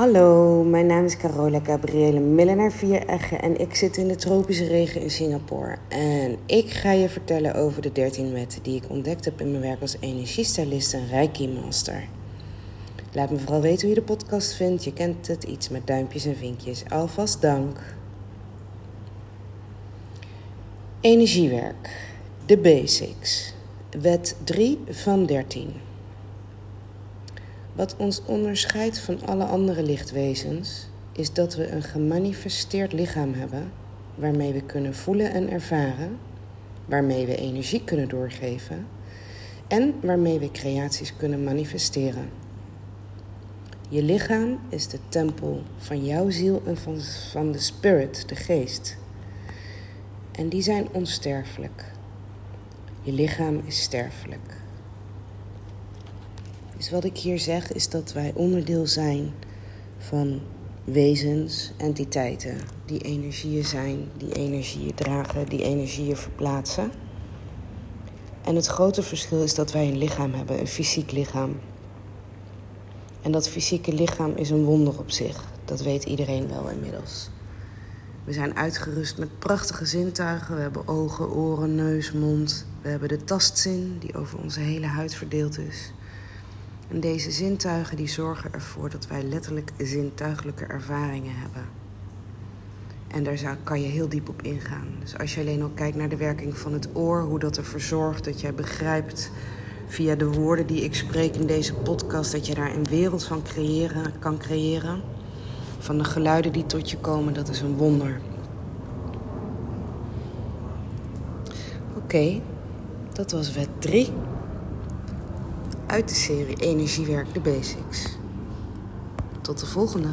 Hallo, mijn naam is Carola Gabriele Millenaar Viereggen en ik zit in de tropische regen in Singapore. En ik ga je vertellen over de 13 wetten die ik ontdekt heb in mijn werk als energiestylist en Reiki Master. Laat me vooral weten hoe je de podcast vindt. Je kent het, iets met duimpjes en vinkjes. Alvast dank. Energiewerk. De basics. Wet 3 van 13. Wat ons onderscheidt van alle andere lichtwezens is dat we een gemanifesteerd lichaam hebben waarmee we kunnen voelen en ervaren, waarmee we energie kunnen doorgeven en waarmee we creaties kunnen manifesteren. Je lichaam is de tempel van jouw ziel en van, van de spirit, de geest. En die zijn onsterfelijk. Je lichaam is sterfelijk. Dus wat ik hier zeg is dat wij onderdeel zijn van wezens, entiteiten, die energieën zijn, die energieën dragen, die energieën verplaatsen. En het grote verschil is dat wij een lichaam hebben, een fysiek lichaam. En dat fysieke lichaam is een wonder op zich. Dat weet iedereen wel inmiddels. We zijn uitgerust met prachtige zintuigen. We hebben ogen, oren, neus, mond. We hebben de tastzin die over onze hele huid verdeeld is. En deze zintuigen die zorgen ervoor dat wij letterlijk zintuigelijke ervaringen hebben. En daar kan je heel diep op ingaan. Dus als je alleen al kijkt naar de werking van het oor, hoe dat ervoor zorgt dat jij begrijpt via de woorden die ik spreek in deze podcast, dat je daar een wereld van creëren, kan creëren. Van de geluiden die tot je komen, dat is een wonder. Oké, dat was wet 3 uit de serie Energiewerk de Basics. Tot de volgende.